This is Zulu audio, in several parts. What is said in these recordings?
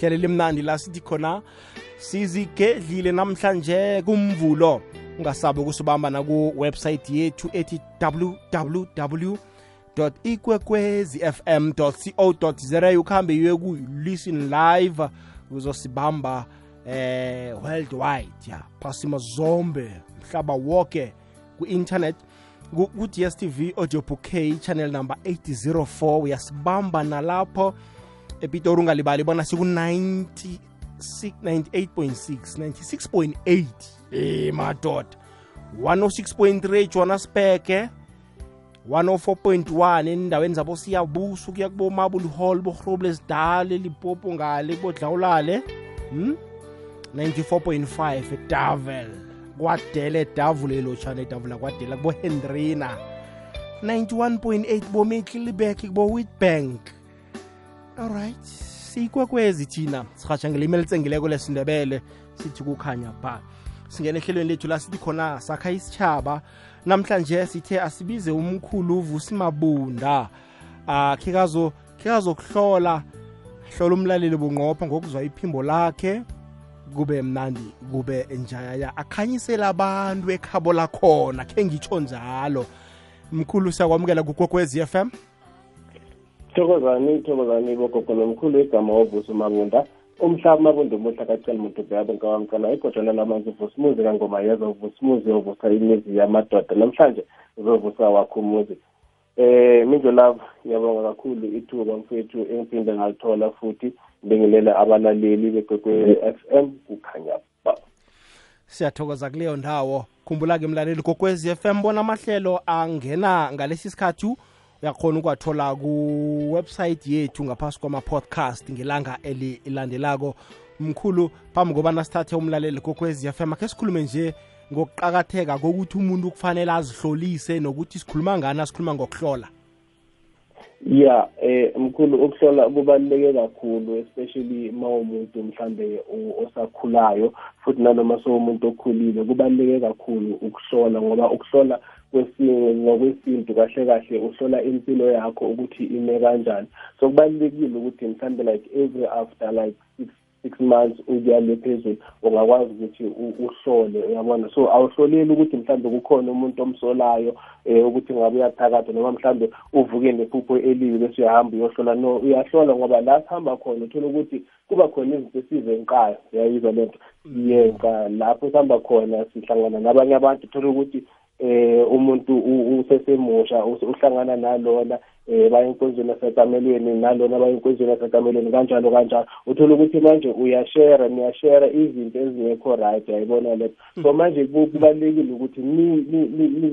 hlelo limnandi la sithi khona sizigedlile namhlanje kumvulo. Ungasabi ukusibamba naku-website yethu ethi www ikwekwezi fm co za ukuhambe uye ku-listen live uzosibamba eh worldwide ya. Phasima zombe mhlaba wonke ku-internet. Ku-dstv audio bouquet channel number 804 uyasibamba nalapho. Epitori ungalibali bona siku-90 98.6 96.8 eh madoda. 106.3 johannesburg 104.1 endaweni zabo siyabusa kuya kubomabul hall bohrobles dale lipopo ngale bodlawulale hmm? 94.5 edavel kwadele edavula elotshana edavula kwadela kubohendrina 91.8 bometlilibek kubo-witbank alright siyikwekwezi thina. Sihatsha ngelimi elitsengileko lesindebele sithi kukhanya ba. Singena ehlelweni lethu la sithi khona sakha isitshaba namhlanje sithe asibize umkhulu uvusi mabunda. Ah khikazo khikazokuhlola hlola umlaleli bunqopha ngokuzwa iphimbo lakhe. Kube mnandi kube njaya akhanyisela abantu ekhabo lakhona khe ngitsho njalo. Mkhulu siyakwamukela kugokwez FM thokozani thokozani bogogo nomkhulu igama wovusa umabunda umhlaba umabunda umuhla kacela muntu bhabo nkawamcala igojwana lamanzi vusimuzi kangoma yeza vusimuzi ovusa imizi yamadoda. Namhlanje uzovusa wakho umuzi. Eh minjo love ngiyabonga kakhulu ithuba mfethu engiphinde ngalithola futhi bengilela abalaleli begwekwe-f m kukhanya ba. Siyathokoza kuleyo ndawo. Khumbula-ke mlaleli kokwezi FM bona amahlelo angena ngalesi sikhathi uyakhona ukuwathola ku-website yethu ngaphasi kwama-podcast ngelanga elilandelako mkhulu phambi kobana sithathe umlaleli kokwezi FM akhe sikhulume nje ngokuqakatheka kokuthi umuntu kufanele azihlolise nokuthi sikhuluma ngani sikhuluma ngokuhlola. Ya eh mkhulu ukuhlola kubaluleke kakhulu especially mawumuntu mhlambe osakhulayo futhi nanoma sowumuntu okhulile kubaluleke kakhulu ukuhlola ngoba ukuhlola kwesinye ngokwesintu kahle kahle uhlola impilo yakho ukuthi ime kanjani. So kubalulekile ukuthi mhlambe like every after like six six months ukuya le phezulu ungakwazi ukuthi uhlole uyabona? So awuhloleli ukuthi mhlambe kukhona umuntu omsolayo um ukuthi ngabe uyathakatha noma mhlambe uvuke nephupho elibi bese uyahamba uyohlola. No uyahlola ngoba la sihamba khona uthola ukuthi kuba khona izinto esizenkayo. Uyayizwa le nto siyenka lapho sihamba khona sihlangana nabanye abantu uthola ukuthi eh umuntu usesemusha uhlangana nalona eh baya enkonzweni yasekamelweni nalona baya enkonzweni yasekamelweni kanjalo kanjalo. Uthola ukuthi manje uyashare niyashare izinto ezingekho right yayibona leyo so manje kubalulekile ukuthi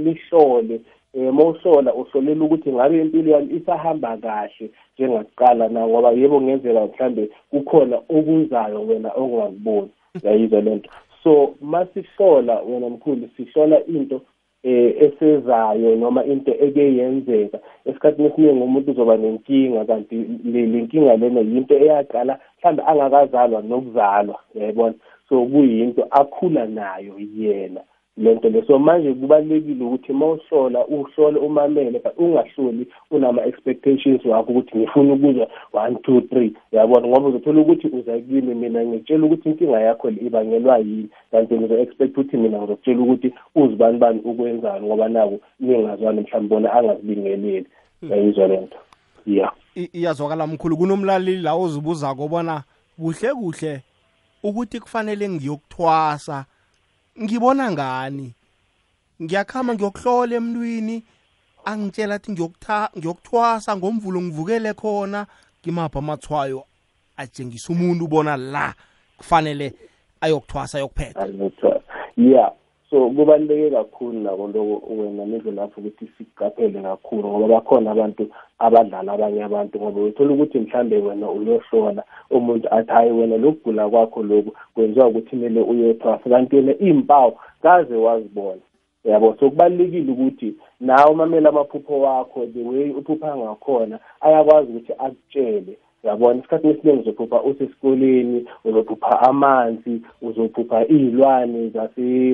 nihlole eh mawuhlola uhlolela ukuthi ngabe impilo yami isahamba kahle njengakuqala na ngoba yebo ngenzeka mhlambe kukhona okuzayo wena ongakuboni. Yayizwa lento so masihlola wena mkhulu sihlola into eh esezayo noma into eke yenzeka esikhathini esiningi umuntu uzoba nenkinga kanti le nkinga lena yinto eyaqala mhlawumbe angakazalwa nokuzalwa yayibona? So kuyinto akhula nayo yena. Lento le so manje kubalekile ukuthi mawuhlola uhlole umamele but ungahloli unama expectations wakho ukuthi ngifuna ukuzwa 1 2 3 yabona ngoba uzothola ukuthi uza kimi mina ngitshela ukuthi inkinga yakho ibangelwa yini. Kanti ngizo expect ukuthi mina ngizokutshela ukuthi uzibani bani ukwenzani ngoba nako ningazwani mhlawumbe bona angazibingeleli yayizwa lento? Yeah. Iyazwakala mkhulu. Kunomlaleli la ozibuza kobona kuhle kuhle ukuthi kufanele ngiyokuthwasa ngibona ngani? Ngiyakhama ngiyokuhlola emntwini angitshela athi ngiyokuthwasa ngomvulo ngivukele khona ngimapha amathwayo atshengisa umuntu ubona la kufanele ayokuthwasa ayokuphetha yeah. So kubaluleke kakhulu nako lokho wena nizo lapho ukuthi sikuqaphele kakhulu ngoba bakhona abantu abadlala abanye abantu ngoba uthola ukuthi mhlambe wena uyohlola umuntu athi hayi wena lokugula kwakho lokhu kwenziwa ukuthi kumele uyothwasa kanti wena iy'mpawu kaze wazibona yabo? So kubalulekile ukuthi nawe umamela amaphupho wakho the way uphupha ngakhona ayakwazi ukuthi akutshele. Yabona isikhathi esiningi uzophupha usesikoleni uzophupha amanzi uzophupha iy'lwane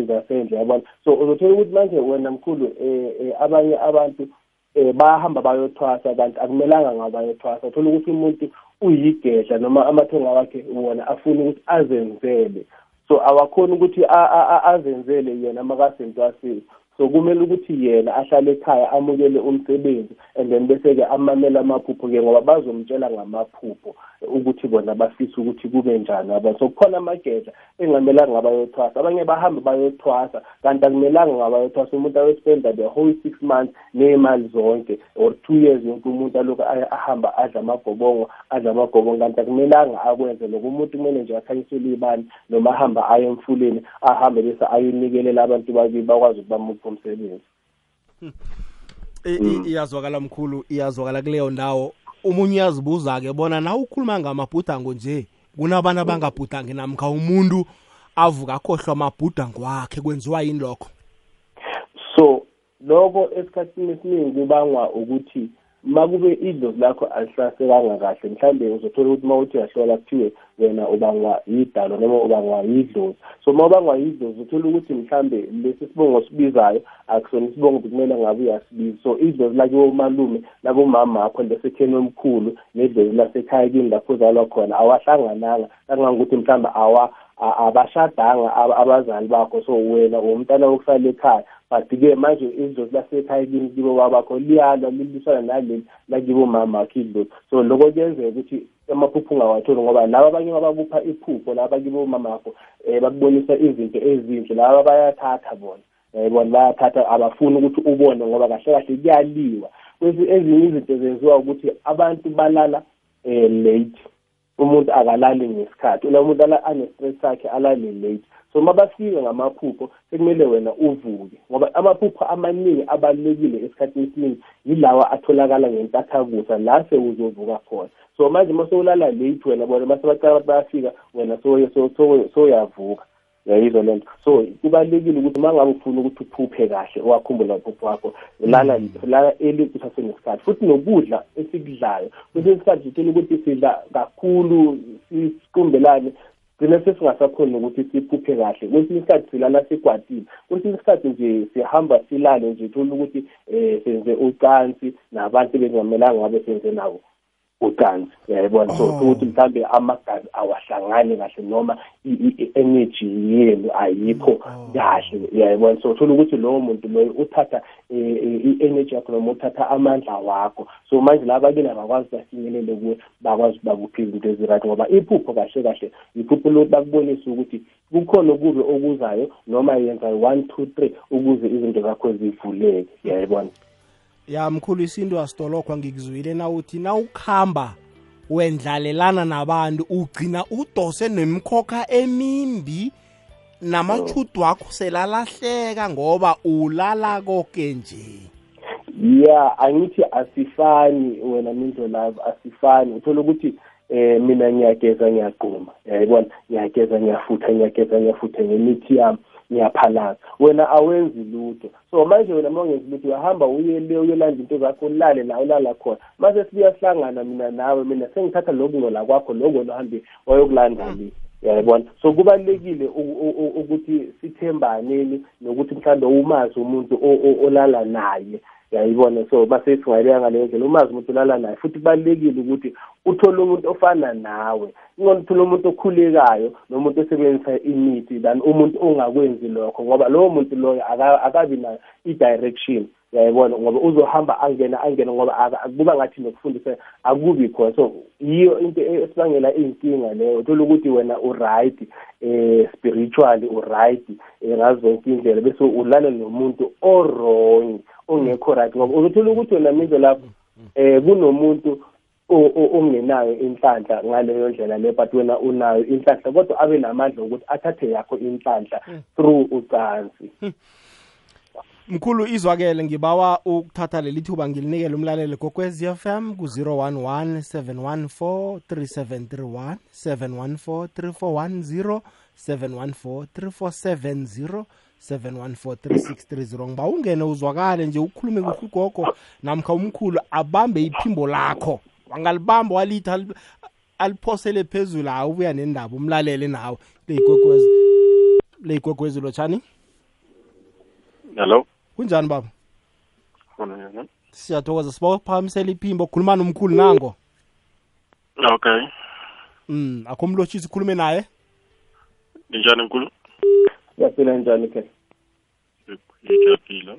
zasendle yabona? So uzothola ukuthi manje wena mkhulu um abanye abantu um bayahamba bayothwasa kanti akumelanga ngabayothwasa uthola ukuthi umuntu uyigedla noma amathonga wakhe wona afuna ukuthi azenzele. So awakhoni ukuthi azenzele yena makasentwasini so kumele ukuthi yena ahlale ekhaya amukele umsebenzi and then bese-ke amamele amaphupho-ke ngoba bazomtshela ngamaphupho ukuthi bona bafisa ukuthi kube njani abantu. So kukhona amagedla engamelanga ngabayothwasa abanye bahambe bayothwasa kanti akumelanga ngabayothwasa umuntu ayospenda the whole six months ney'mali zonke or two years yonke umuntu alokhu ahamba adla amagobongo adla amagobongo. Kanti akumelanga akwenze loko umuntu kumele nje akhanyisele iy'bani noma ahambe aye emfuleni ahambe bese ayonikelela abantu bakibi bakwazi ukuthi bamuphe umsebenzi hmm. iyazwakala mkhulu iyazwakala kuleyo ndawo. Umunye uyazibuza-ke bona na ukhuluma ngamabhudango nje? Kunabantu abangabhudangi namkha umuntu avuka akhohlwa amabhudango wakhe kwenziwa yini lokho? So lokho esikhathini esiningi kubangwa ukuthi makube idlozi lakho alihlasekanga kahle mhlambe uzothola ukuthi uma uthi uyahlola kuthiwe wena ubangwa yidalo noma ubangwa yidlozi. So uma ubangwa yidlozi uthola ukuthi mhlambe lesi sibongo osibizayo akusona isibongo kumele ngabe uyasibiza. So idlozi lakiwo umalume labomama akho lesekheni omkhulu nedlozi lasekhaya kini lapho uzalwa khona awahlangananga. Kangangokuthi mhlambe awa abashadanga abazali bakho. So wena umntana wokusala ekhaya but-ke manje idlozi lasekhaya kini kibo babakho liyalwa lilisana naleli lakibo mama idlozi so loko kuyenzeka ukuthi amaphupho ungawatholi ngoba laba abanye babakupha iphupho laba kibo mama wakho um bakubonisa izinto ezinhle laba bayathatha bona. Bona bayathatha abafuni ukuthi ubone ngoba kahle kahle kuyaliwa. Ezinye izinto zenziwa ukuthi abantu balala um late umuntu akalali ngesikhathi. Una umuntu ane-stress sakhe alale late. So uma bafika ngamaphupho sekumele wena uvuke ngoba amaphupho amaningi abalulekile esikhathini esiningi yilawa atholakala ngentathakusa la sewuzovuka khona. So manje uma sowulala late wena bona mase bacala abantu bayafika wena soyavuka. Yayizwa le nto. So kubalulekile ukuthi uma ngabe ufuna ukuthi uphuphe kahle wakhumbula uphupho wakho lala lala eli kusasenesikhathi. Futhi nokudla esikudlayo kwesinye isikhathi sithola ukuthi sidla kakhulu siqumbelane gcine sesingasakhoni ukuthi siphuphe kahle. Kwesinye isikhathi silala sigwatile kwesinye isikhathi nje sihamba silale nje thola ukuthi um senze ucansi nabantu bengamelanga ngabe senze nawo. Ucansi uyayibona so oh. ukuthi mhlambe amagazi awahlangani kahle noma i-energy yenu ayikho oh. kahle uyayibona so uthola ukuthi lowo muntu loyo uthatha eh, i-energy yakho noma uthatha amandla wakho so manje laba kena bakwazi bafinyelele kuwe bakwazi bakuphi izinto ezirayithi ngoba iphupho kahle kahle iphupho lokuthi bakubonise ukuthi kukhona okubi okuzayo noma yenza one two three ukuze izinto zakho zivuleke uyayibona ya mkhulu isinto asitolokwa ngikuzwile nawuthi nawukhamba wendlalelana nabantu ugcina udose nemikhokha emimbi namachudu wakho selalahleka ngoba ulala konke nje. Ya angithi asifani wena minzo love asifani. Uthola ukuthi eh mina ngiyageza ngiyaquma yayibona? Ngiyageza ngiyafutha ngiyageza ngiyafutha ngemithi yami. Ngiyaphalaza wena awenzi lutho. So manje wena uma ungenzi lutho uyahamba uye le uyolanda into zakho ulale la ulala khona. Mase sibuya sihlangana mina nawe mina sengithatha lokungcola kwakho lokungcola uhambe wayokulanda le. Yayibona so kubalulekile ukuthi sithembaneni nokuthi mhlawumbe umazi umuntu olala naye. Yayibona. So mase singayibeka ngaleyo ndlela. Umazi umuntu ulala naye futhi kubalulekile ukuthi uthole umuntu ofana nawe. Ingona uthole umuntu okhulekayo nomuntu osebenzisa imithi than umuntu ongakwenzi lokho ngoba lowo muntu loyo akabi nayo i-direction. Yayibona ngoba uzohamba angena angena ngoba kuba ngathi nokufundisa akubi khona. So yiyo into esibangela iy'nkinga leyo. Uthola ukuthi wena u-right eh spiritually u-right ngazo zonke indlela bese ulala nomuntu o-wrong ongekho right ngoba uzothola ukuthi wena mizo lapho eh kunomuntu ongenayo inhlanhla ngaleyo ndlela le but wena unayo inhlanhla kodwa abe namandla ukuthi athathe yakho inhlanhla hmm. through ucansi hmm. mkhulu izwakele ngibawa ukuthatha leli thuba ngilinikele umlaleli kokwez FM ku-011 714 3731 714 3410 714 3470 7143630 ngiba ungene uzwakale nje ukhulume kuhle ugogo namkha umkhulu abambe iphimbo lakho. Wangalibamba walithi aliphosele phezulu hawu ubuya nendaba umlalele nawe. Leyigwegwezi leyigwegwezi lotshani? Hello? Kunjani baba? Khona yena. Siyathokoza siba phakamisela iphimbo khuluma nomkhulu nango. Okay. Mm akho mlotshisi khulume naye? Ninjani nkulu siyaphila njani ke? Ngiyaphila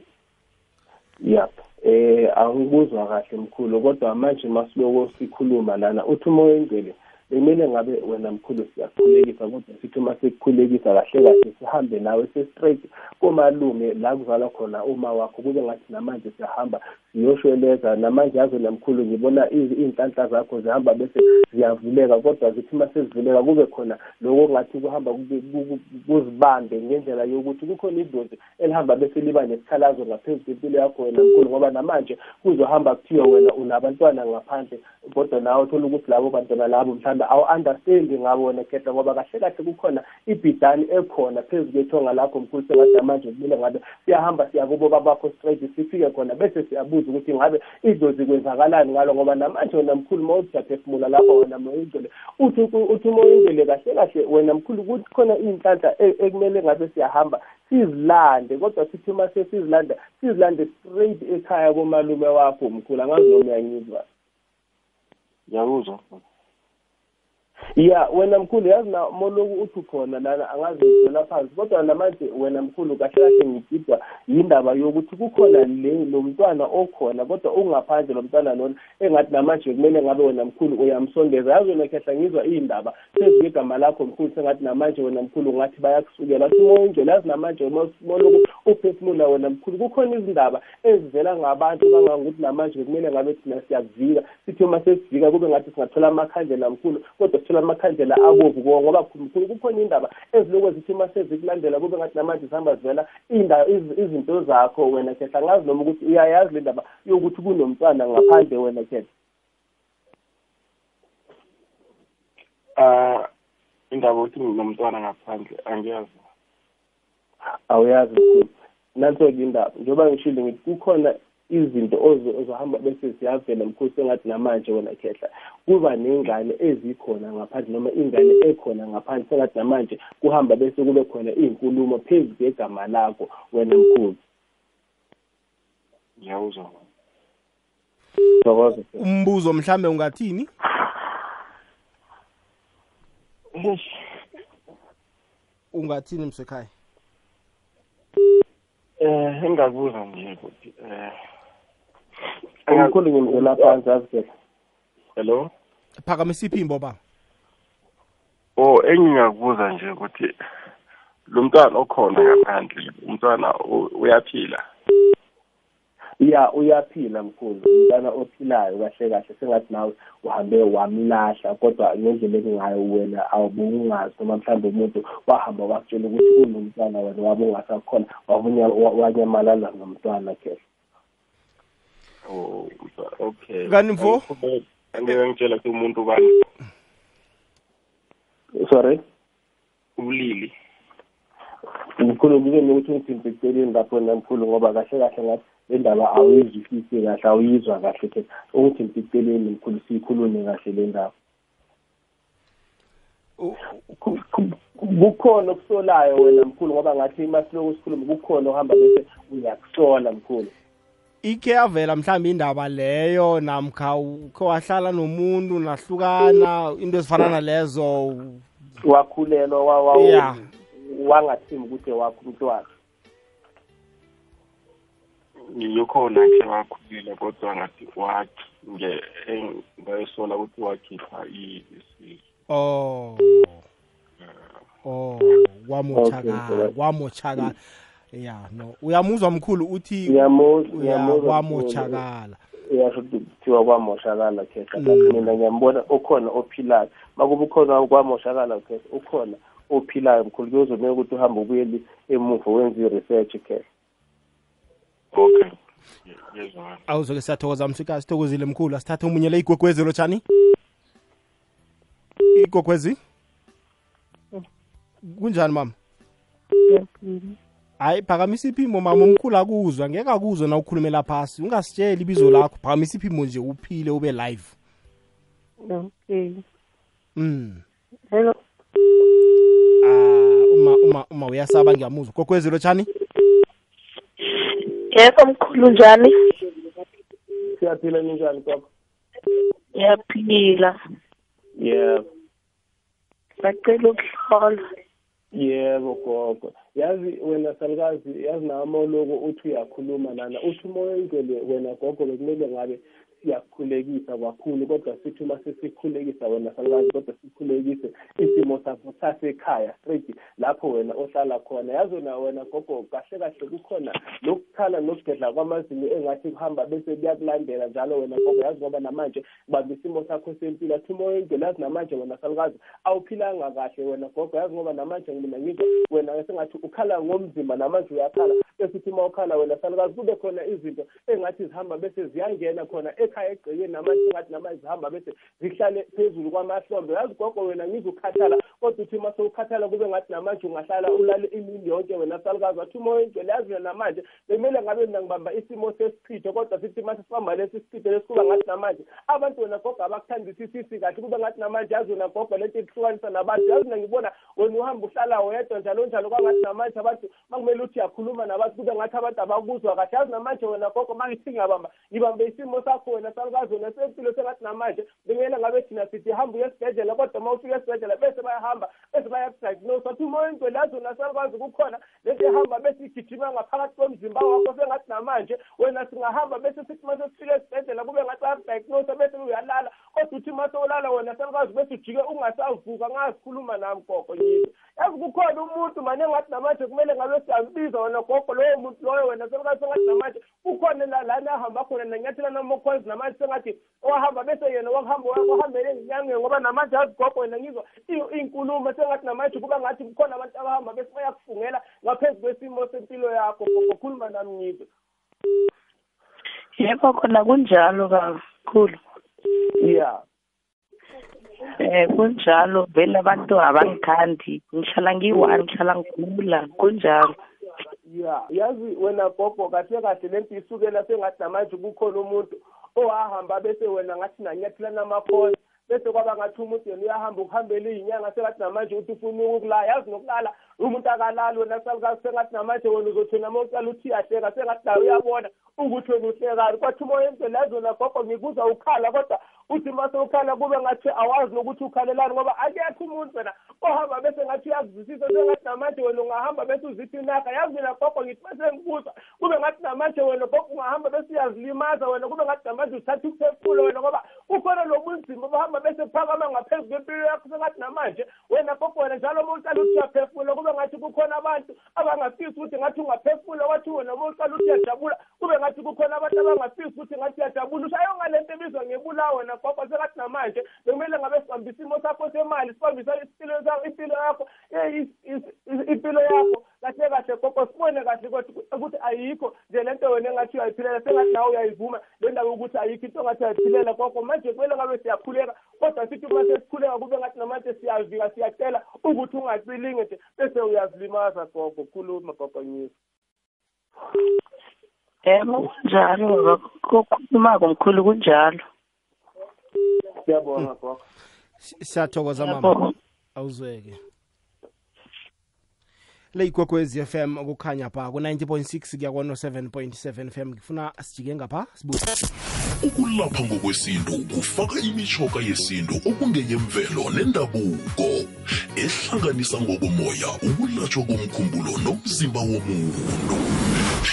ya eh angikuzwa kahle mkhulu kodwa manje masiloko sikhuluma lana. Uthi umoya engcwele. Bekumele ngabe wena mkhulu siyakukhulekisa kodwa sithi uma sikukhulekisa kahle kahle sihambe nawe se-straight komalume la kuzalwa khona uma wakho. Kube ngathi namanje siyahamba siyoshweleza namanje yazo namkhulu ngibona iy'nhlanhla zakho zihamba bese ziyavuleka kodwa zithi uma sezivuleka kube khona loko ngathi kuhamba kuzibambe ngendlela yokuthi kukhona idlozi elihamba bese liba nesikhalazo ngaphezu kwempilo yakho wena mkhulu ngoba namanje kuzohamba kuthiwa wena unabantwana ngaphandle kodwa nawe uthola ukuthi labo bantwana labo mhlawumbe awu-understandi ngabo wena khetha ngoba kahle kahle kukhona ibhidani ekhona phezu kwethonga lakho mkhulu sengathi manje kumele ngabe. Siyahamba siya kubo babakho straight sifike khona bese siyabuza ukuthi ngabe idlozi kwenzakalani ngalo ngoba namanje wena mkhulu uma uthi uyaphefumula lapho wena moyingcwele uthi uthi umoyingcwele kahle kahle wena mkhulu kuthi khona iy'nhlanhla e, ekumele ngabe siyahamba sizilande kodwa sithi uma sesizilanda sizilande straight ekhaya komalume wakho mkhulu angazi noma uyangizwa. Ngiyakuzwa. Ya wena mkhulu yazi na moloku uthi khona lana angazi ngidlula phansi kodwa namanje wena mkhulu kahle kahle ngigidwa yindaba yokuthi kukhona le lo mntwana okhona kodwa ungaphandle lo mntwana lona engathi namanje kumele ngabe wena mkhulu uyamsondeza yazi wena khehla ngizwa iy'ndaba phezu kwegama lakho mkhulu sengathi namanje wena mkhulu ngathi bayakusukela athi moyingcwele yazi namanje moloku uphefumula wena mkhulu kukhona izindaba ezivela ngabantu kangangokuthi namanje kumele ngabe thina siyakuvika sithi uma sesivika kube ngathi singathola amakhandlela mkhulu kodwa sithola amakhandlela abovu ngoba mkhulu kukhona indaba ezilokhu zithi uma sezikulandela kube ngathi namanje zihamba zivela izinto zakho wena khetha angazi noma ukuthi uyayazi le ndaba yokuthi kunomntwana ngaphandle wena khetha. Ah indaba ukuthi nomntwana ngaphandle angiyazi. Awuyazi mkhulu nanso-ke indaba njengoba ngishilo ngithi kukhona izinto ozohamba bese ziyavela mkhulu sengathi namanje wena khehla kuba ney'ngane ezikhona ngaphandle noma ingane ekhona ngaphandle sengathi namanje kuhamba bese kube khona iy'nkulumo phezu kwegama lakho wena mkhulu ngiyawuzwa. Thokoza umbuzo mhlambe ungathini? Ungathini msekhaya? Eh engakubuza nje ukuthi eh umkhulu ngimzela phansi asikhetha hello? Phakamisa iphimbo ba. Oh engingakubuza nje ukuthi lo mntwana okhona ngaphandle umntwana u- uyaphila? Ya uyaphila mkhulu umntana ophilayo kahle kahle sengathi nawe uhambe wamlahla kodwa ngendlela engayo wena awubungazi noma mhlawumbe umuntu wahamba wakutshela ukuthi unomntwana wena wabe ungasakhona wabunya wa- wanyamalala nomntwana khe oh okay. Kanti mfo? angeke ngitshela ukuthi umuntu bani sorry? Ubulili mkhulu kube nokuthi ungithinte eceleni lapho namkhulu ngoba kahle kahle ngathi le ndaba awuyizwisisi kahle awuyizwa kahle ke. Ungithinte eceleni mkhulu siyikhulume kahle le ndaba. U- Ku- ku- kukhona okusolayo wena mkhulu ngoba ngathi masiloku sikhuluma kukhona ohamba bese uyakusola mkhulu. Ikhe yavela mhlawumbe indaba leyo namkha ukhe wahlala nomuntu nahlukana into ezifana nalezo. Wakhulelwa wa- wa- Yeah. wangathembi ukuthi wakho umntwana. Ngiyokhona khe wakhulile kodwa ngathi wakhi nge eng- ngayosola ukuthi wakhipha i- isisu oh. Oh Okay, wamotshakala correct. wamotshakala ya no. Uyamuzwa mkhulu uthi uyasho ukuthi kuthiwa kwamoshakala khetha Mm. mina ngiyambona ukhona ophilayo. Makube ukhona kwamoshakala khetha ukhona ophilayo mkhulu kuyozomele ukuthi uhambe ubuyele emuva wenze i-research khetha okay. Awuzoke siyathokoza msika sithokozile mkhulu. Asithathe omunye le igwegwezi lotshani. Igwegwezi kunjani mama? Hayi phakamisa iphimbo mama umkhulu akuzwa ngeke akuzwe na ukhulumela phasi ungasitsheli ibizo lakho phakamisa iphimbo nje uphile ube live Okay. mm. Hello. ah, uma uma uma uyasaba ngiyamuzwa gogwezi lotshani Yebo mkhulu njani? siyaphila ninjani kwakho Ngiyaphila. yebo bacela ukuhlolwa yebo gogo yazi wena salukazi yazi nami oloko uthi uyakhuluma lana uthi umoya oyingcwele wena gogo bekumele ngabe siyakukhulekisa kakhulu kodwa sithi uma sesikhulekisa wena salukazi kodwa sikhulekise isimo sakho sasekhaya straight lapho wena ohlala khona. Yazi na wena gogo kahle kahle kukhona lokukhala nokugedla kwamazinyo engathi kuhamba bese kuyakulandela njalo wena gogo. Yazi ngoba namanje bamba isimo sakho sempilo athi umoya oyingcwele yazi namanje wena salukazi awuphilanga kahle wena gogo. Yazi ngoba namanje mina ngizwa wena sengathi ukhala ngomzimba namanje uyakhala bese uthi uma ukhala wena salukazi kube khona izinto engathi zihamba bese ziyangena khona ekhaya egcekeni namanje engathi namanje zihamba bese zihlale phezulu kwamahlombe. Yazi gogo wena ngizukhathala kodwa uthi uma sewukhathala kube ngathi namanje ungahlala ulale imini yonke wena salukazi wathi umoya oyingcwele yazi wena namanje bekumele ngabe mina ngibamba isimo sesichitho kodwa sithi uma sesibamba lesi sichitho lesikuba ngathi namanje abantu wena gogo abakuthandisisisi kahle kube ngathi namanje yazi wena gogo lento ikuhlukanisa nabantu yazi mina ngibona wena uhamba uhlala wedwa njalo njalo kwangathi namanje abantu makumele uthi yakhuluma nabantu kube ngathi abantu abakuzwa kahle yazi namanje wena gogo mangithi ngiyabamba ngibambe isimo sakho wena salukazi wena sempilo sengathi namanje bekumele ngabe thina sithi hamba uye esibhedlela kodwa uma ufika esibhedlela bese bayahamba bese bayakudiagnose. Athi umoya wena salukazi kukhona lento ehamba bese igijima ngaphakathi komzimba wakho sengathi namanje wena singahamba bese sithi uma sesifika esibhedlela kube ngathi bayakudiagnose bese uyalala. Kodwa uthi uma sewulala wena salukazi bese ujike ungasavuka ngazikhuluma nami gogo yizo yazi kukhona umuntu mane engathi namanje kumele ngabe siyambiza wena gogo lowo muntu loyo wena selukazi sengathi namanje kukhona la lana ahamba khona nanyathela namokhonzi namanje sengathi owahamba bese yena wakuhamba wahambele ngenyangeni ngoba namanje azigogo wena ngizwa iy'nkulumo sengathi namanje kuba ngathi kukhona abantu abahamba bese bayakufungela ngaphezu kwesimo sempilo yakho. Gogo khuluma nami ngizwe yebo khona kunjalo kakhulu. Ya. Eh kunjalo vele abantu abangithandi ngihlala ngiyi-one ngihlala ngigula kunjalo. Ya yazi wena gogo kahle kahle lento isukela sengathi namanje kukhona umuntu owahamba bese wena ngathi nanyathela namakhona bese kwaba ngathi umuntu yena uyahamba ukuhambela iy'nyanga sengathi namanje ukuthi ufuna ukulala yazi nokulala umuntu akalali wena salukazi sengathi namanje wena uzothi nama ucala uthi iyahleka sengathi nawe uyabona ukuthi wena uhlekani. Kwathi umoya emzela yazi wena gogo ngikuzwa ukhala kodwa uthi uma sewukhala kube ngathi awazi nokuthi ukhalelani ngoba akekho umuntu wena ohamba bese ngathi uyakuzwisisa sengathi namanje wena ungahamba bese uziphi inaka. Yazi mina gogo ngithi bese ngibuza kube ngathi namanje wena gogo ungahamba bese uyazilimaza wena kube ngathi namanje uthatha ukuphefula wena ngoba ukhona lo bunzima bahamba bese phakama ngaphezu kwempilo yakho sengathi namanje wena gogo wena njalo uma uqala ukuthi uyaphefula kube ngathi kukhona abantu abangafisi ukuthi ngathi ungaphefula wathi wena uma uqala ukuthi uyajabula kube ngathi kukhona abantu abangafisi ukuthi ngathi uyajabula. Ushayo ngalento ebizwa ngebulawa wena gogo sengathi namanje bekumele ngabe sibambe isimo sakho semali sibambisa impilo yakho. Impilo yakho impilo yakho kahle kahle gogo sibone kahle ukuthi ayikho nje lento wena engathi uyayiphilela. Sengathi nawe uyayivuma le ndaba yokuthi ayikho into ongathi uyayiphilela gogo. Manje kumele ngabe siyakhuleka kodwa sithi uma sesikhuleka kube ngathi namanje siyavika siyacela ukuthi ungacilingi nje bese uyazilimaza gogo. Khuluma gogo nyisa yebo kunjalo kokhulumako mkhulu kunjalo. Siyabonga gogo. Si- siyathokoza mama. Yebo. awuzweke. Le igwegwezi FM kukhanya pha ku-90.6 kuya ku-7.7 FM ngifuna sijike ngapha sibuze ukulapha ngokwesintu kufaka imitshoko yesintu okungeyemvelo nendabuko ehlanganisa ngokomoya ukulatshwa komkhumbulo nomzimba womuntu.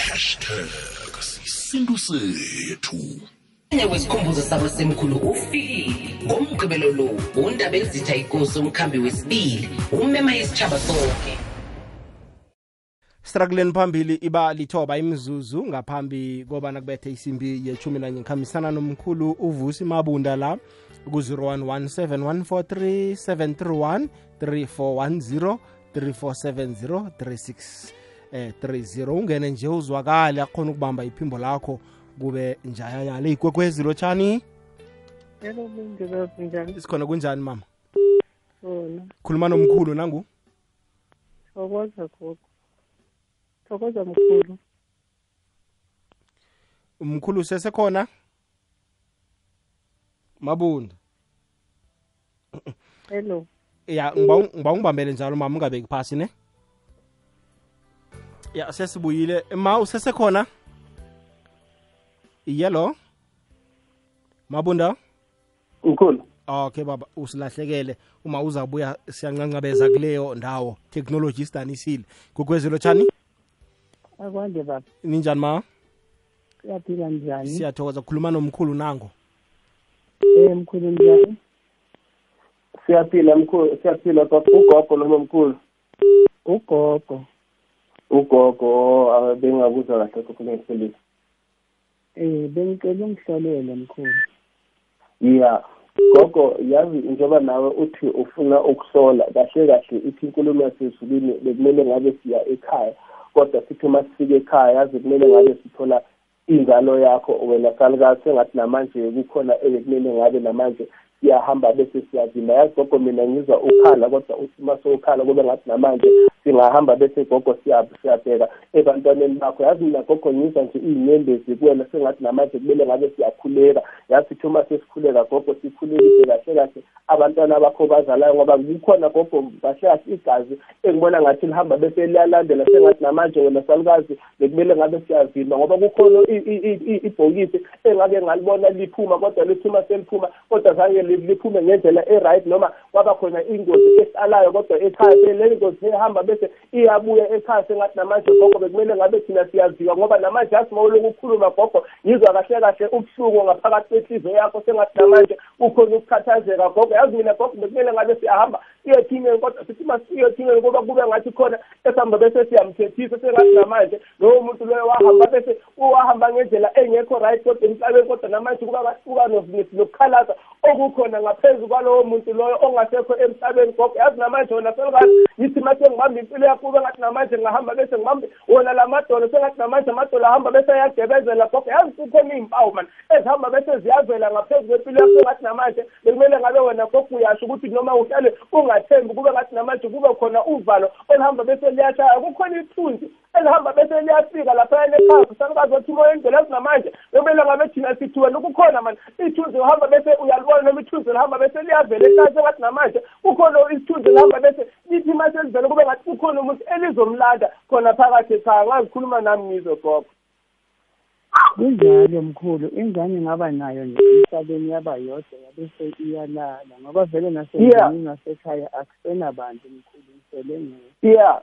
Hashtag sisintu sethu. Enye wesikhumbuzo sabo semkhulu ufikile. Ngomgqibelo lo undaba ezitha ikosi umkhambi wesibili umema isitshaba sonke strakuleni phambili iba lithoba imizuzu ngaphambi kobana kubethe isimbi yechumi nanye ngikhambisana nomkhulu uvusi mabunda la ku-0117143 3410 3470 36 eh 30 ungene nje uzwakale akhona ukubamba iphimbo lakho. Kube njayanyale igwegwezi lotshani yebo kunjalo njani sikhona kunjani mama? Wona khuluma nomkhulu nangu? Thokoza gogo. Thokoza mkhulu. Umkhulu sesekhona mabunda. Hello. Ya ngiba ngiba ungibambele njalo mama ungabeki phasi ne? Ya sesibuyile. Ma usesekhona? Yelo mabunda? Mkhulu okay baba usilahlekele. Uma uzabuya siyancancabeza kuleyo ndawo. Technology isidanisile kukwezelo tshani akwande baba. Ninjani ma? Siyaphila njani? Siyathokoza. Khuluma nomkhulu nango. Eh mkhulu njani? Siyaphila mkhulu. Siyaphila baba. Ugogo noma mkhulu ugogo. Ugogo. Ah, bengakuzwa kahle ngiyiphelisa eh bengicela ungihlolele mkhulu. Ya gogo yazi njengoba nawe uthi ufuna ukuhlola kahle kahle ithi inkulumo yasezulwini bekumele ngabe siya ekhaya kodwa sithi uma sifika ekhaya yazi kumele ngabe sithola ingalo yakho wena salukazi sengathi namanje kukhona ebekumele ngabe namanje siyahamba bese siyavimba. Yazi gogo mina ngizwa ukhala kodwa uthi uma sowukhala kube ngathi namanje singahamba bese gogo siyabheka. Ebantwaneni bakho yazi mina gogo ngizwa nje iy'nyembezi kuwena sengathi namanje kumele ngabe siyakhuleka. Yazi sithi uma sesikhuleka gogo sikhulekise kahle kahle. Abantwana bakho bazalayo ngoba kukhona gogo kahle kahle igazi engibona ngathi lihamba bese liyalandela. Sengathi namanje wena salukazi bekumele ngabe siyavimba ngoba kukhona ibhokisi engabe ngalibona liphuma kodwa liphuma seliphuma kodwa zange liphume ngendlela e-right noma kwaba khona ingozi esalayo kodwa ekhaya le ngozi ehamba bese iyabuya ekhaya sengathi namanje gogo bekumele ngabe thina siyaziwa ngoba namanje yazi uma uloku ukhuluma gogo ngizwa kahle kahle ubuhlungu ngaphakathi kwenhliziyo yakho sengathi namanje kukhona ukukhathazeka gogo. Yazi mina gogo bekumele ngabe siyahamba siyothingeni kodwa sithi uma siyothingeni kuba kube ngathi khona esihamba bese siyamthethisa sengathi namanje lowo muntu loyo wahamba bese wahamba ngendlela engekho right kodwa emhlabeni kodwa namanje kuba kuba nokukhalaza okukhona ngaphezu kwalowo muntu loyo ongasekho emhlabeni gogo. Yazi namanje wona selukazi ngithi mase ngibamba impilo yakho kube ngathi namanje ngahamba bese ngibambe wona la madolo sengathi namanje amadolo ahamba bese ayagebezela gogo. Yazi kukhona iy'mpawu mani ezihamba bese ziyavela ngaphezu kwempilo yakho sengathi namanje bekumele ngabe wena gogo uyasho ukuthi noma uhlale ungathembi kube ngathi namanje kube khona uvalo olihamba bese liyashaya. Kukhona ithunzi elihamba bese liyafika laphayana ekhaya salukazi wathi moya indlela ezinamanje bekumele ngabe thina sithi wena kukhona mani ithunzi uhamba bese uyalibona noma ithunzi lihamba bese liyavela ekhaya sengathi namanje kukhona isithunzi lihamba bese lithi mase livele kube kukhona umuntu elizomlanda khona phakathi ekhaya ngazikhuluma nami ngizwe gogo. Kunjalo mkhulu ingane ngaba nayo nje emhlabeni yaba yodwa yabese iyalala ngoba vele nasendlini nasekhaya akusenabantu mkhulu ngisele ngeke yeah.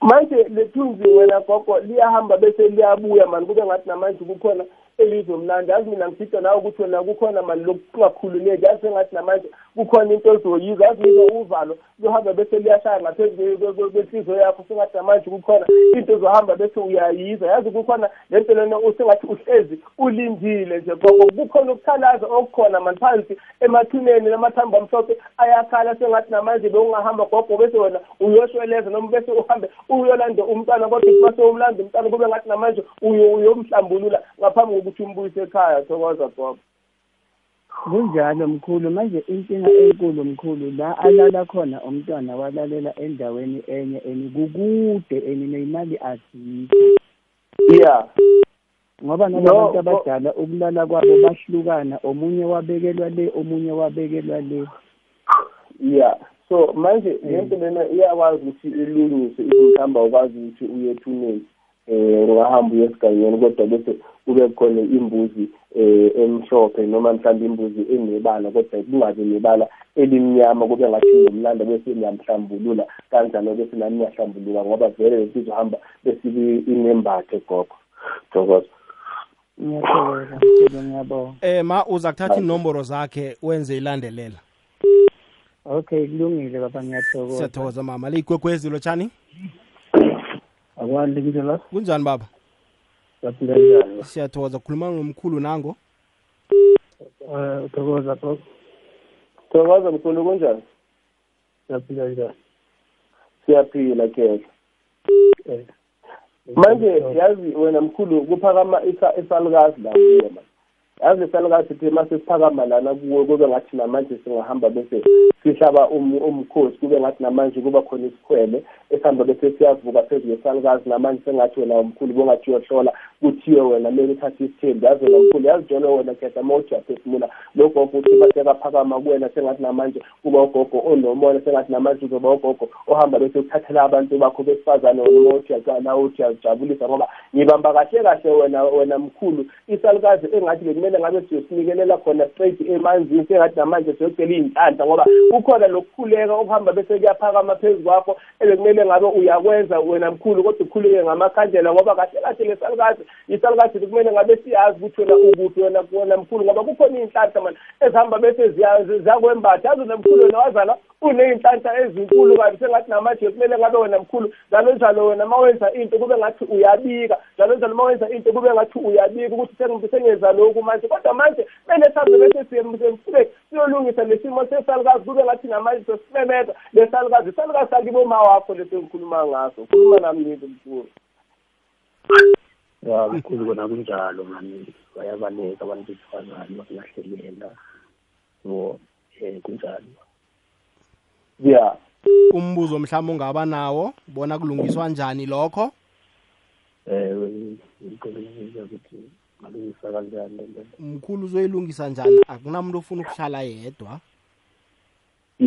Manje lethunzi wena gogo liyahamba bese liyabuya mani kube ngathi namanje kukhona elizomlanda yazi mina ngifisa nawe ukuthi wena kukhona mani lokungakhululeki yazi sengathi namanje kukhona into ozoyiza. Yazi ngizwa uvalo luhamba bese liyashaya ngaphezu kwenhliziyo yakho. Sengathi namanje kukhona into ozohamba bese uyayiza. Yazi kukhona le nto lena usengathi uhlezi ulindile nje. Gogo kukhona ukukhalaza okukhona mani phansi emathuneni namathambo amhlophe ayakhala. Sengathi namanje bewungahamba gogo bese wena uyoshweleza noma bese uhambe uyolande umntwana. Kodwa mase umlanda umntwana kube ngathi namanje uyomhlambulula ngaphambi kokuthi umbuyise ekhaya thokoza gogo kunjalo mkhulu manje inkinga enkulu mkhulu la alala khona umntwana walalela endaweni enye eni kukude eni neyimali azikho. Yeah. Ngoba nabantu abadala ukulala kwabo bahlukana omunye wabekelwa le omunye wabekelwa le. Yeah. So manje lento lena iyakwazi ukuthi ilungise izohamba ukwazi ukuthi uye ethuneni eh ungahamba uye esigangeni kodwa bese kube khona imbuzi eh emhlophe noma mhlawumbe imbuzi enebala kodwa kungabi nebala elimnyama kube ngathi nomlando bese niyamhlambulula kanjalo bese nami niyahlambuluka ngoba vele sizohamba bese inembathe gogo. Thokoza. Ngiyathokoza ngiyabonga. Eh ma uza kuthatha inomboro zakhe wenze ilandelela. Okay kulungile baba ngiyathokoza. Siyathokoza mama. Leyigwegwezi lotshani? Akwandi kunjani kunjani baba siyathokoza khuluma ngomkhulu nango. Um uthokoza gogo thokoza mkhulu kunjani? Saphila njani siyaphila keke manje yazi wena mkhulu kuphakama isalukazi la kuye manje yazi isalukazi thi mase siphakama lana kuwe kube ngathi namanje singahamba bese sihlaba um- umkhosi kube ngathi namanje kuba khona isikhwele esihamba bese siyavuka phezu kwesalukazi namanje sengathi wena umkhulu bongathi uyohlola kuthiwe wena kumele uthathe isithembu. Yazi wena mkhulu yazi njalo wena khetha uma uthi uyaphefumula. Logogo uthi basekaphakama kuwena sengathi namanje kuba ugogo onomoya sengathi namanje uzoba ugogo ohamba bese ukuthathela abantu bakho besifazane wena uma uthi uyacala uthi uyazijabulisa ngoba ngibamba kahle kahle wena wena mkhulu. Isalukazi engathi bekumele ngabe siyosinikelela khona straight emanzini sengathi namanje siyocela iy'nhlanhla ngoba kukhona lokukhuleka okuhamba bese kuyaphakama phezu kwakho ebekumele ngabe uyakwenza wena mkhulu kodwa ukhuleke ngamakhandlela ngoba kahle kahle lesalukazi isalukazi kumele ngabe siyazi ukuthi wena ukuphi wena wena mkhulu ngoba kukhona iy'nhlanhla mani ezihamba bese ziya- ziyakwembatha. Yazi wena mkhulu wena wazala uney'nhlanhla ezinkulu kabi sengathi namanje kumele ngabe wena mkhulu njalo njalo wena uma wenza into kube ngathi uyabika njalo njalo uma wenza into kube ngathi uyabika ukuthi sengi- sengenza lokhu manje. Kodwa manje kumele sihambe bese semfuleki siyolungisa le simo sesalukazi kube ngathi namanje sosimemeza lesalukazi isalukazi sakiboma wakho lesi ngikhuluma ngaso. Khuluma nami ngithi mkhulu ya mkhulu kona kunjalo mani. Bayabaleka abantu besifazane bakulahlelela so um kunjalo. Ya. Umbuzo mhlawumbe ungaba nawo bona kulungiswa njani lokho? Um ngicebisa ukuthi malungisa kanjani lento mkhulu uzoyilungisa njani? Akunamuntu ofuna ukuhlala yedwa.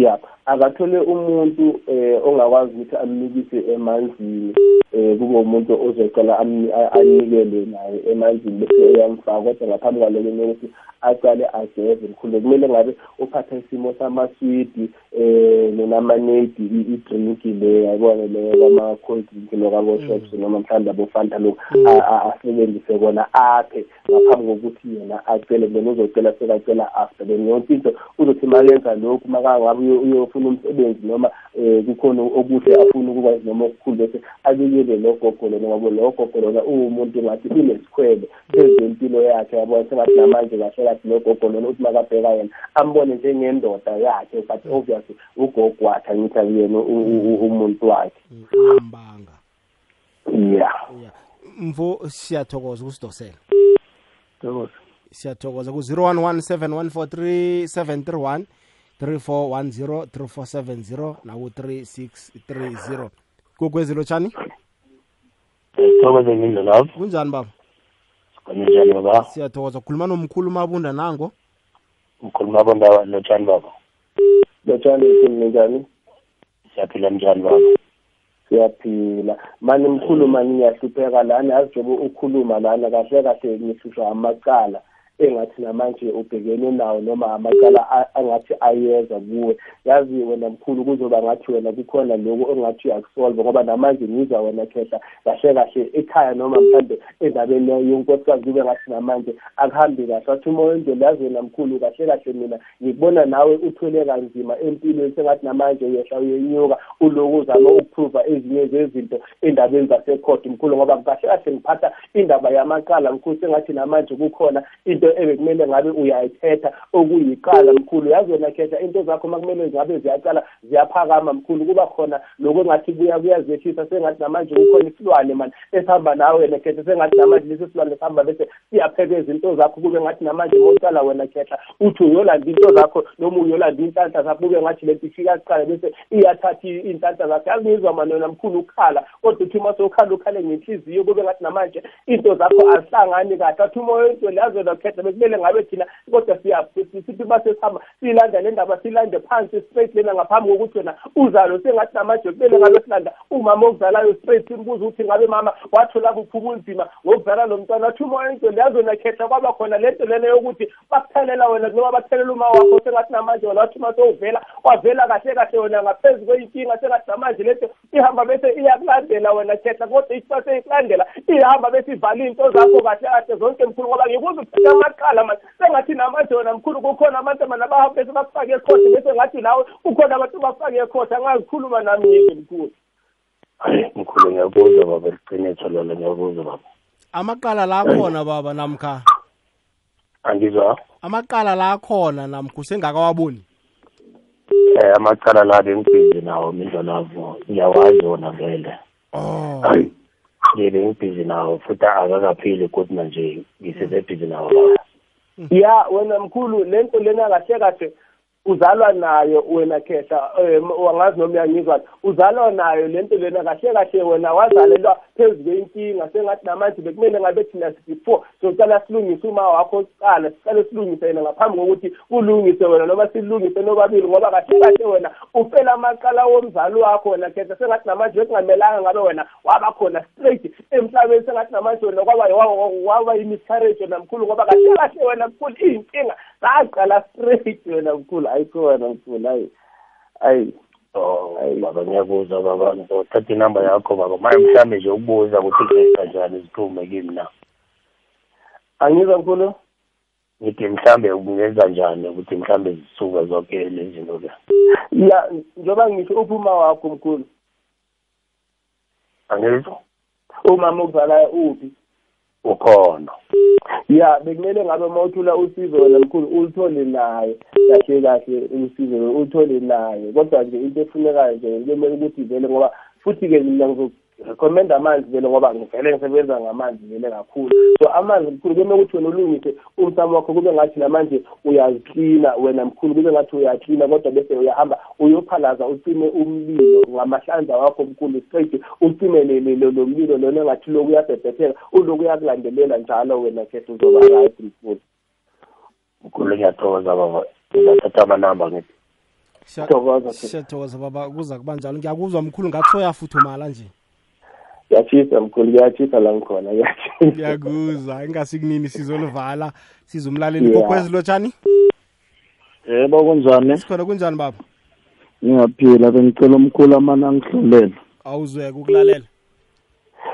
Ya akathole umuntu eh ongakwazi ukuthi amnikise emanzini eh kube umuntu ozocela anikele naye emanzini bese uyamfaka. Kodwa ngaphambi kwaloko kumele ukuthi acale ageze mkhulu. Kumele ngabe uphatha isimo samaswidi eh nonamanedi i-drink le yayibona leyo kwama-cold drink lokabo-shops noma mhlawumbe abofanta lokhu a- asebenzise kona aphe ngaphambi kokuthi yena acele then uzocela sekacela after. Then yonke into uzothi makenza lokhu makangabe uyofuna umsebenzi noma um kukhona okuhle afuna ukukwazi noma okukhulu bese abikele lo gogo lona ngoba lo gogo lona uwumuntu ngathi unesikhwele phezu kwempilo yakhe yabona sengathi namanje kahle kahle lo gogo lona uthi makabheka yena ambone njengendoda yakhe but obviously ugogo wakhe angithi akuyena u- u- u- umuntu wakhe. Uyambanga ya ya mvo siyathokoza ukusidosela. Thokoza. Siyathokoza ku-011 3410 3470 naku-3630 kokwezilo tshani thokoza ngindo lapho kunjani baba? Kanjani baba. Siyathokoza. Kukhuluma nomkhulu mabunda nango. Mkhuluma bonda lotshani baba. Lotshani ikhulu njani? Siyaphila njani baba? Siyaphila. Mani mkhulu mani ngiyahlupheka lana. Yazi njengoba ukhuluma lana kahle kahle ngihlushwa amacala. Engathi namanje ubhekene nawo noma amacala a- angathi ayeza kuwe. Yazi wena mkhulu kuzoba ngathi wena kukhona lokhu ongathi uyakusolva ngoba namanje ngizwa wena khehla kahle kahle ekhaya noma mhlambe endabeni yonkosikazi kube ngathi namanje akuhambi kahle. Wathi uma wendlela yazi wena mkhulu kahle kahle mina ngikubona nawe uthwele kanzima empilweni sengathi namanje uyehla uyenyuka uloku uzama ukuphruva ezinye zezinto endabeni zasekhodi mkhulu ngoba kahle kahle ngiphatha indaba yamaqala mkhulu sengathi namanje kukhona into ebekumele ngabe uyayithetha okuyiqala mkhulu. Yazi wena khetha into zakho uma kumele ngabe ziyaqala ziyaphakama mkhulu. Kuba khona lokhu engathi kuya kuyazehlisa sengathi namanje kukhona isilwane mani esihamba nawe wena khetha sengathi namanje lesi silwane sihamba bese siyaphekeza into zakho. Kube ngathi namanje moqala wena khetha uthi uyolanda into zakho noma uyolanda inhlanhla zakho kube ngathi lento ifika kuqala bese iyathatha iy'nhlanhla zakho. Yazi ngizwa mani wena mkhulu ukhala. Kodwa uthi uma sowukhala ukhale ngenhliziyo kube ngathi namanje into zakho azihlangani kahle. Athi uma wento leyazi wena khetha bekumele ngabe thina kodwa sithi basesihamba siyilanda le ndaba silande phansi straight lena ngaphambi kokuthi wena uzalo sengathi namanje kumele ngabe silanda umama okuzalayo straight simbuza ukuthi ngabe mama wathola kuphi ubunzima ngokuzala lo mntwana. Wathi uma wento leyazi wena khetha kwaba khona lento lena yokuthi bakuthalela wena noma bathalela uma wakho sengathi namanje wena wathi uma sowuvela wavela kahle kahle wena ngaphezu kweyinkinga sengathi namanje lento ihamba bese iyakulandela wena khetha kodwa ithi base ikulandela ihamba bese ivala iy'nto zakho kahle kahle zonke mkhulu ngoba ngikuze uphethe amaqala manje sengathi namanje wena mkhulu kukhona abantu mana bahamba bese bakufake ekhodi bese ngathi nawe kukhona abantu bakufake ekhodi angazikhuluma nami ngike mkhulu hayi mkhulu ngiyabuza baba liqiniso lolo ngiyabuza baba. Amaqala la khona baba namkha? Angizwa? Amaqala la khona namkha usengakawaboni? Um amacala la bengibhizi nawo mindlolavo ngiyawazi wona vele. Oh. Hayi. Ngebe ngibhizi nawo futhi akakaphili kodwa manje ngisesebhizi nawo baba ya wena mkhulu lento lena kahle kahle. Uzalwa nayo wena khehla um wangazi noma uyangizwa. Uzalwa nayo lento lena kahle kahle wena wazalelwa phezu kwenkinga sengathi namanje bekumele ngabe thina before socala silungise uma wakho siqala siqale silungise yena ngaphambi kokuthi ulungise wena noma silungise nobabili ngoba kahle kahle wena ufela amaqala womzali wakho wena khetha sengathi namanje bekungamelanga ngabe wena waba khona straight emhlabeni sengathi namanje wena kwaba waba i-miscarriage wena mkhulu ngoba kahle kahle wena mkhulu iy'nkinga zaqala straight wena mkhulu. Ayikho wena mkhulu hayi ayi Oh, baba ngiyakuzwa baba ngizothatha inamba yakho baba manje mhlambe nje ukubuza ukuthi kuyenza njani ziphume kimi na? Angizwa mkhulu? Ngithi mhlambe ungenza njani ukuthi mhlambe zisuka zonke lezi zinto le? Ya njengoba ngisho uphuma wakho mkhulu. Angizwa? Umama okuzalayo uphi? Ukhona. Ya bekumele ngabe uma uthula usizo wena mkhulu ulithole naye kahle kahle usizo ulithole naye. Kodwa nje into efunekayo nje kumele ukuthi vele ngoba futhi-ke mina recommend amanzi vele ngoba ngivele ngisebenza ngamanzi vele kakhulu. So amanzi mkhulu kumele ukuthi wena ulungise umsamo wakho kube ngathi namanje uyaziklina wena mkhulu kube ngathi uyaklina kodwa bese uyahamba uyophalaza ucime umlilo ngamahlanza wakho mkhulu straight ucime lo mlilo lona engathi loku uyabhebhetheka uloku uyakulandelela njalo wena khetha uzoba right mkhulu. Mkhulu ngiyathokoza baba. Ngizathatha amanamba ngithi. Thokoza, siyathokoza baba. Kuza kuba njalo. Ngiyakuzwa mkhulu ngathi soyafuthumala nje. Ngiyatshisa mkhulu ngiyatshisa la ngikhona ngiyatshisa ngiyakuzwa ingasikunini sizolivala sizumlaleli Yeah. kokwezi lotshani? Yebo kunjani? Sikhona kunjani baba? Ngiyaphila bengicela umkhulu amane angihlolela awuzweka ukulalela.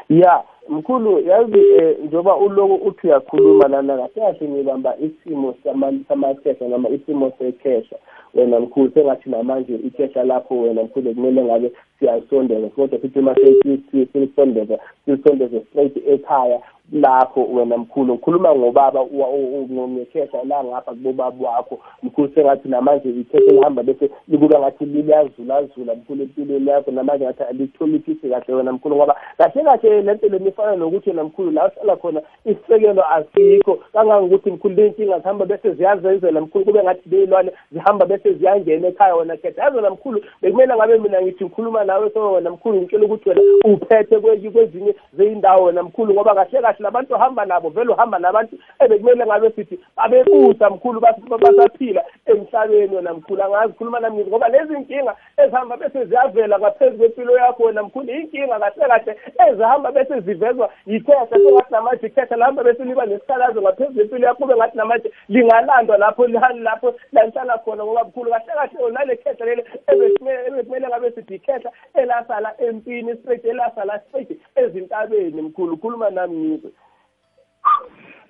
Ya mkhulu yazi eh, njengoba uloku uthi uyakhuluma lana kahle kahle ngibamba isimo sama- samakhesha noma isimo sekhesha wena mkhulu sengathi namanje ikhesha lakho wena mkhulu kumele ngabe siyalisondeza kodwa futhi uma silisondeza silisondeze straight ekhaya lapho wena mkhulu. Ngikhuluma ngobaba ngekhehla la ngapha kubobaba wakho. Mkhulu sengathi namanje ikhehla lihamba bese libuka ngathi liyazulazula mkhulu empilweni yakho. Namanje ngathi alitholisisi kahle wena mkhulu ngoba kahle kahle lento leni ifana nokuthi wena mkhulu la uhlala khona isisekelo asikho. Kangangokuthi mkhulu ley'nkinga zihamba bese ziyazenzela mkhulu kube ngathi ley'lwane zihamba bese ziyangena ekhaya wena khetha. Yazi wena mkhulu bekumele ngabe mina ngithi ngikhuluma nawe so wena mkhulu ngitshela ukuthi wena uphethe kwe- kwezinye zey'ndawo wena mkhulu ngoba kahle kahle labantu ohamba nabo vele uhamba nabantu ebekumele ngabe sithi babekusa mkhulu bas- basaphila emhlabeni wena mkhulu. Angazi khuluma nami ngithi ngoba lezi nkinga ezihamba bese ziyavela ngaphezu kwempilo yakho wena mkhulu inkinga kahle kahle ezihamba bese zivezwa yikhehla sengathi namanje ikhehla lihamba bese liba nesikhalazo ngaphezu kwempilo yakho kube ngathi namanje lingalandwa lapho lihani lapho lalihlala khona ngoba mkhulu kahle kahle nale khehla leli ebekumele ebekumele ngabe sithi ikhehla elasala empini straight elasala straight ezintabeni mkhulu khuluma nami ngizwe.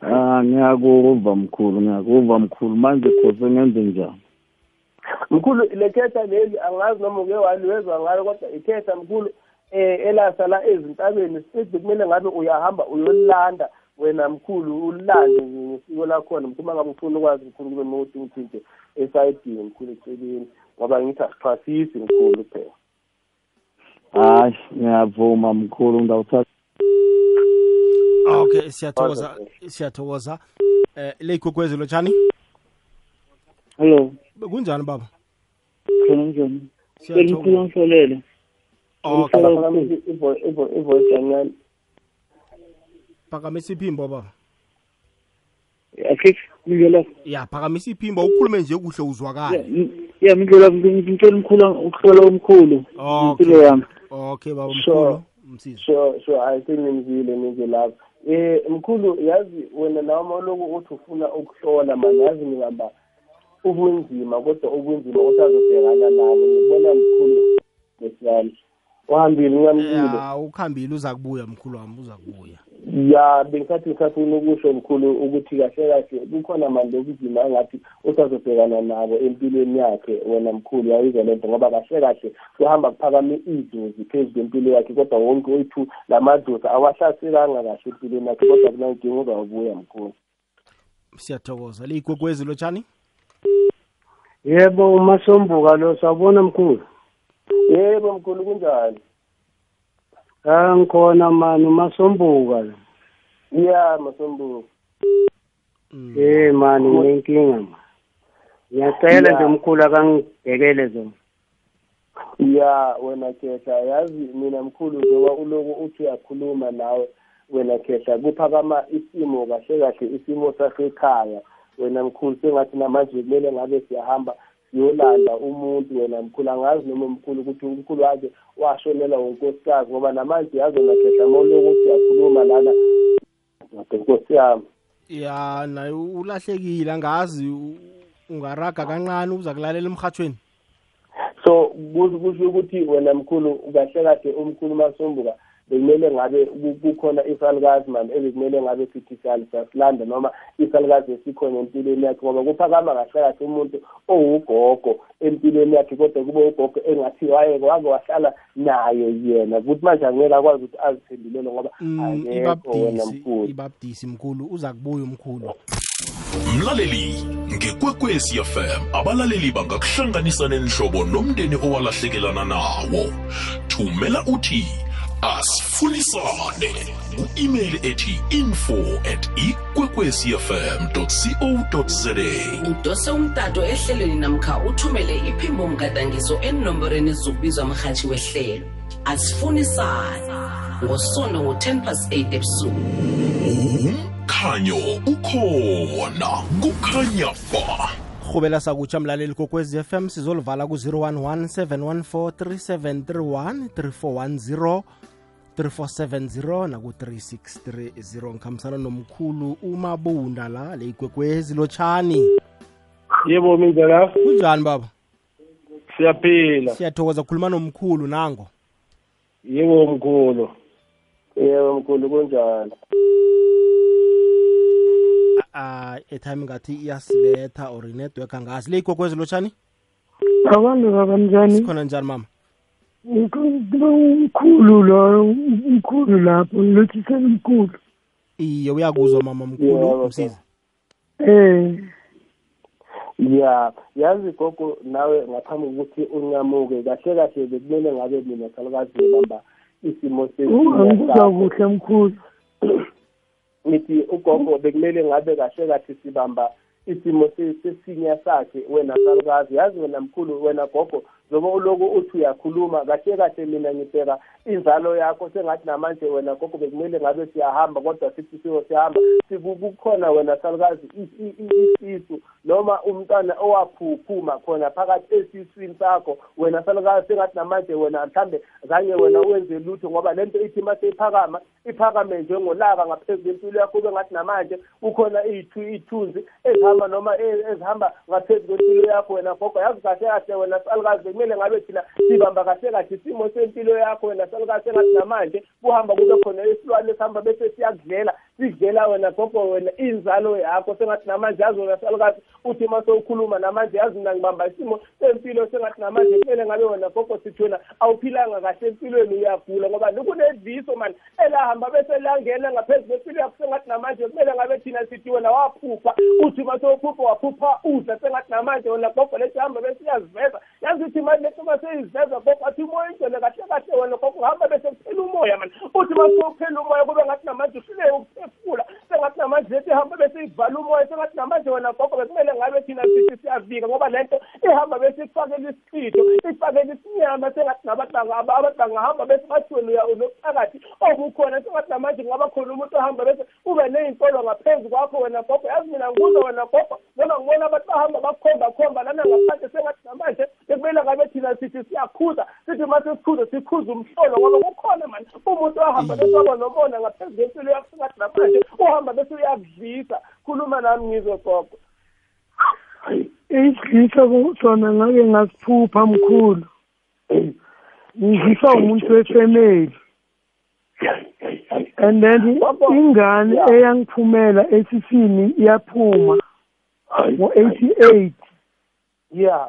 Ah ngiyakuva mkhulu ngiyakuva mkhulu. Manje khose ngenze njani? Mkhulu le khetha leli angazi noma uke waliwezwa ngayo kodwa ikhetha mkhulu eh elasala ezintabeni sithi kumele ngabe uyahamba uyolanda. Wena mkhulu ulande ngesiko lakhona mkhulu uma ngabe ufuna ukwazi mkhulu kube nokuthi ngithinte esayidini mkhulu eceleni ngoba ngithi asichasisi mkhulu phela hayi ngiyavuma mkhulu ngizawuthatha okay siyathokoza siyathokoza. Eh le ikokwezi lotshani? Hello. Kunjani baba? Khona njani Siyathokoza. belikhulu ngihlolele okay. Ivoice yancane phakamisa iphimbo baba. Akhe ngidlola ya phakamisa iphimbo ukhulume nje kuhle uzwakale. Ya ngidlola ngicela umkhulu ukuhlola umkhulu okay. impilo yami. Okay baba mkhulu msiza sure sure i think nimzile nize lapho eh mkhulu yazi wena noma lokhu uthi ufuna ukuhlola manje yazi ngibamba ubunzima kodwa ubunzima usazobhekana nabo ngibona mkhulu lesiyami uhambile nginyamlile ya ukhambile uza kubuya mkhulu wami uza kubuya. Ya bengisathi ngisafuna ukusho mkhulu ukuthi kahle kahle kukhona manje ubunzima engathi usazobhekana nabo empilweni yakhe wena mkhulu yayizwa lento ngoba kahle kahle kuhamba kuphakame idlozi phezu kwempilo yakhe kodwa wonke wethu la madlozi awahlaselanga kahle empilweni yakhe kodwa kunankinga uzawubuya mkhulu. Siyathokoza. Le ikokwezi lotshani? Yebo umasombuka lo sawubona mkhulu. Yebo mkhulu kunjani ah ngikhona mani umasombuka lo ya masombuko eh mani nginenkinga ma ngiyacela Ya. nje mkhulu akangibhekele zona. Ya wena khehla yazi mina mkhulu njengoba uloku uthi uyakhuluma nawe wena khehla kuphakama isimo kahle kahle isimo sasekhaya. Wena mkhulu sengathi namanje kumele ngabe siyahamba siyolanda umuntu wena mkhulu angazi noma mkhulu ukuthi umkhulu wakhe washonelwa unkosikazi ngoba namanje yazi wena khehla ma uloku uthi uyakhuluma lana. Ngade nkosi yami. Ya naye ulahlekile angazi u- ungaraga kancane uza kulalela emhathweni so kusho kusho ukuthi wena mkhulu kahle kahle umkhulu masombuka bekumele ngabe ku- kukhona isalukazi mani ebekumele ngabe sithi siyal- siyasilanda noma isalukazi esikhona empilweni yakhe ngoba kuphakama kahle kahle umuntu owugogo empilweni yakhe kodwa kube ugogo engathi waye wake wahlala naye yena. Futhi manje angeke akwazi ukuthi aziphendulele ngoba Mm, akekho wena ibabdisi mkhulu ibabdisi mkhulu uza kubuya umkhulu. Mlaleli ngekwekwezi fm abalaleli bangakuhlanganisa nenhlobo nomndeni owalahlekelana nawo. Thumela uthi asifunisane ku-imeyili ethi info at ikwekwecfm co za udose umtato ehlelweni namkha uthumele iphimbo mgadangiso enomborweni zokubizwa mrhatshi wehlelo. Asifunisane ngosondo ngo-10 past 8 ebusuku. Umkhanyo ukhona. Kukhanya ba. Rhubela sakutsha mlaleli kokwez fm sizolivala ku-011 714 3731 3410 3470 naku-3630 ngikhambisana nomkhulu umabunda la le ikwekwezi lotshani. Yebo mindlela kunjani baba? Siyaphila. Siyathokoza ukukhuluma nomkhulu nango. Yebo mkhulu. Yebo mkhulu kunjani uh, etime ngathi iyasibetha or inetwork angazi le igwekwezi lotshani? Abantu babanjani sikhona njani mama umkhulu lo umkhulu lapho ngilothisela umkhulu iye uyakuzwa mama mkhulu Yebo, msiza eh. Ya yazi gogo nawe ngaphambi kokuthi uncamuke kahle kahle bekumele ngabe mina salukazi ngibamba isimo angikuzwa kuhle mkhulu. Ngithi ugogo bekumele ngabe kahle kahle sibamba isimo se- sesinya sakhe wena salukazi yazi wena mkhulu wena gogo njengoba uloku uthi uyakhuluma kahle kahle mina ngibheka inzalo yakho sengathi namanje wena gogo bekumele ngabe siyahamba kodwa sithi siyo siyahamba siku- kukhona wena salukazi i- i- i- isisu noma umntwana owaphuphuma khona phakathi esiswini sakho wena salukazi sengathi namanje wena mhlambe zange wena wenze lutho ngoba lento ithi mase iphakama iphakame njengolaka ngaphezu kwempilo yakho kube ngathi namanje kukhona iy'thu- iy'thunzi ezihamba noma e- ezihamba ngaphezu kwempilo yakho wena gogo. Yazi kahle kahle wena salukazi bekumele ngabe thina sibamba kahle kahle isimo sempilo yakho wena salukazi sengathi namanje kuhamba kube khona isilwane esihamba bese siyakudlela. Sidlela wena gogo wena inzalo yakho sengathi namanje yazi wena salukazi uthi uma sowukhuluma namanje yazi mina ngibamba isimo sempilo sengathi namanje kumele ngabe wena gogo sithi wena awuphilanga kahle empilweni uyagula ngoba kuneziso mani. Elahamba bese langena ngaphezu kwempilo yakho sengathi namanje kumele ngabe thina sithi wena waphupha. Uthi uma sowuphupha waphupha udla sengathi namanje wena gogo lethi hamba bese iyaziveza yazi uthi manje lethi uma seyiziveza gogo athi umoya ingcwele kahle kahle wena gogo hamba bese kuphela umoya mani. Uthi uma sowuphela umoya kube ngathi namanje uhluleke ukuphefula sengathi namanje lethi ihamba bese ivala umoya sengathi namanje wena gogo bekumele ngabe thina sithi siyavika ngoba lento ihamba bese ikufakela isichitho ifakela isinyama sengathi nabadanga abadanga hamba bese bathi wena uya- unophakathi okukhona sengathi namanje kungaba khona umuntu ohamba bese ube ney'nkolo ngaphezu kwakho wena gogo. Yazi mina ngikuzwa wena gogo noma ngibona abantu bahamba bakhomba khomba lana ngaphandle sengathi namanje bekumele ngabe thina sithi siyakhuza sithi uma sesikhuza sikhuza umhlolo ngoba kukhona mani umuntu ohamba bese waba nomona ngaphezu kwempilo yakho sengathi namanje uhamba bese uyakudlisa khuluma nami ngizwe gogo isidlisa sona ngake ngasiphupha mkhulu. Ngidliswa umuntu wefamily and then ingane eyangiphumela esisini iyaphuma ngo-eighty-eight. Ya.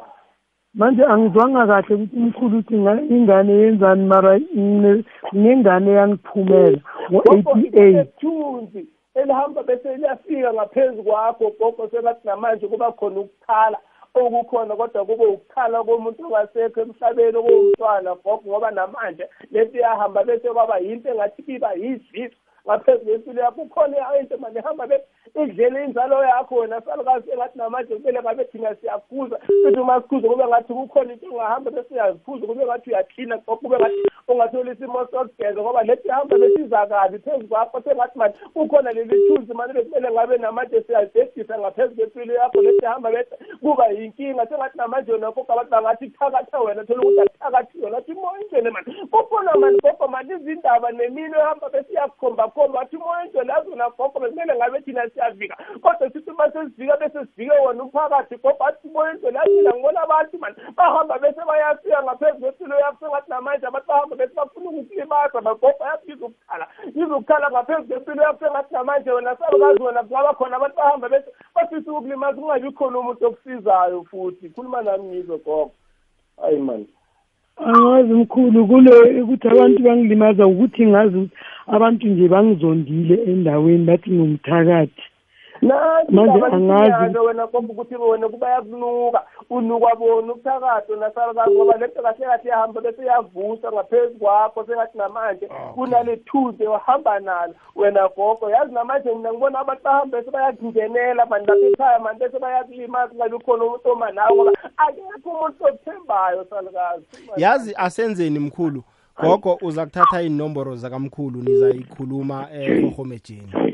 Manje angizwanga kahle ukuthi umkhulu uthi nga- ingane yenzani mara ngine- nginengane eyangiphumela ngo-eighty-eight. Thunzi elihamba bese liyafika ngaphezu kwakho gogo sengathi namanje kuba khona ukukhala okukhona kodwa kube ukukhala komuntu ongasekho emhlabeni okuwumntwana gogo ngoba namanje lento iyahamba bese kwaba yinto engathi iba yiziso ngaphezu kwempilo yakho kukhona into manje ihamba bese idlele inzalo yakho wena. Salukazi engathi namanje kumele ngabe thina siyaphuza futhi uma sikhuze kube ngathi kukhona into ongahamba bese uyaziphuza kube ngathi uyaklina kube ngathi ungatholi isimo sokugeza ngoba lethi hamba besiza kabi phezu kwakho sengathi mani kukhona leli thunzi mani bekumele ngabe namanje siyalidedisa ngaphezu kwempilo yakho. Lethi hamba bese kuba yinkinga sengathi namanje wena koko abantu bangathi thakatha wena thola ukuthi akuthakathiwe ngathi moyintwele mani kukhona mani gogo mani izindaba nemino ehamba besiyakhombakhomba wathi moyintwele azona gogo bekumele ngabe thina siyavika kodwa sithi uma sesivika bese sivike wona umphakathi gogo athi moyintwele athina ngibona abantu mani bahamba bese bayafika ngaphezu kwempilo yakho sengathi namanje abantu bahamba bese bafuna ukukulimaza magogo ayabiza ukukhala. Izukukhala ngaphezu kwempilo yakho sengathi namanje wena salukazi wena kungaba khona abantu bahamba bese bafisa ukukulimaza kungabi khona umuntu okusizayo futhi. Khuluma nami ngizwe gogo. Hayi mani angazi mkhulu kule ukuthi abantu bangilimaza ukuthi ngazi ukuthi abantu nje bangizondile endaweni bathi ngumthakathi. Manje angazi. wena komba ukuthi wena kuba yakunuka unuka bona ubuthakathi wena salukazi ngoba lento kahle kahle yahamba bese yavusa ngaphezu kwakho sengathi namanje kunale thuze wahamba nalo. Wena gogo yazi namanje mina ngibona abantu bahambe bese bayakungenela mani lapha ekhaya mani bese bayakulimaza kungabi khona umuntu omanawo ngoba akekho umuntu othembayo salukazi yazi asenzeni mkhulu. Gogo uza kuthatha inomboro zakamkhulu nizayikhuluma ehorhomejeni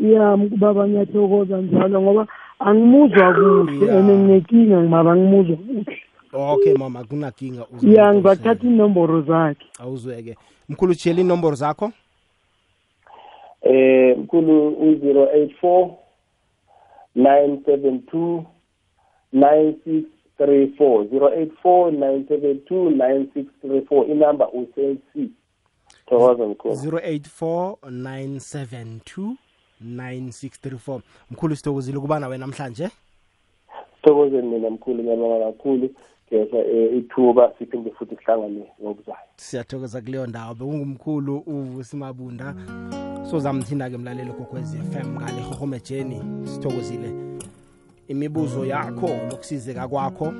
ya baba ngiyathokoza njalo ngoba angimuzwa kuhle and nginenkinga ngibaba ngimuzwa kuhle. Okay mama kunakinga ya ngizathatha inomboro zakhe. Awuzweke. Mkhulu tshiyela inomboro zakho? Eh mkhulu u-zero eight four nine seven two nine six three four. zero eight four nine seven two nine six three four. Inamba u-cell c. Thokoza mkhulu. zero eight four nine seven two 9634 mkhulu sithokozile ukuba nawe namhlanje sithokozeni mina mkhulu ngiyabonga kakhulu. Ngeza ithuba siphinde futhi sihlangane ngokuzayo siyathokoza kuleyo ndawo. Bekungumkhulu uvusimabunda sozamthinda-ke mlaleli kokwez f m ngale hohomejeni sithokozile imibuzo yakho nokusizeka kwakho.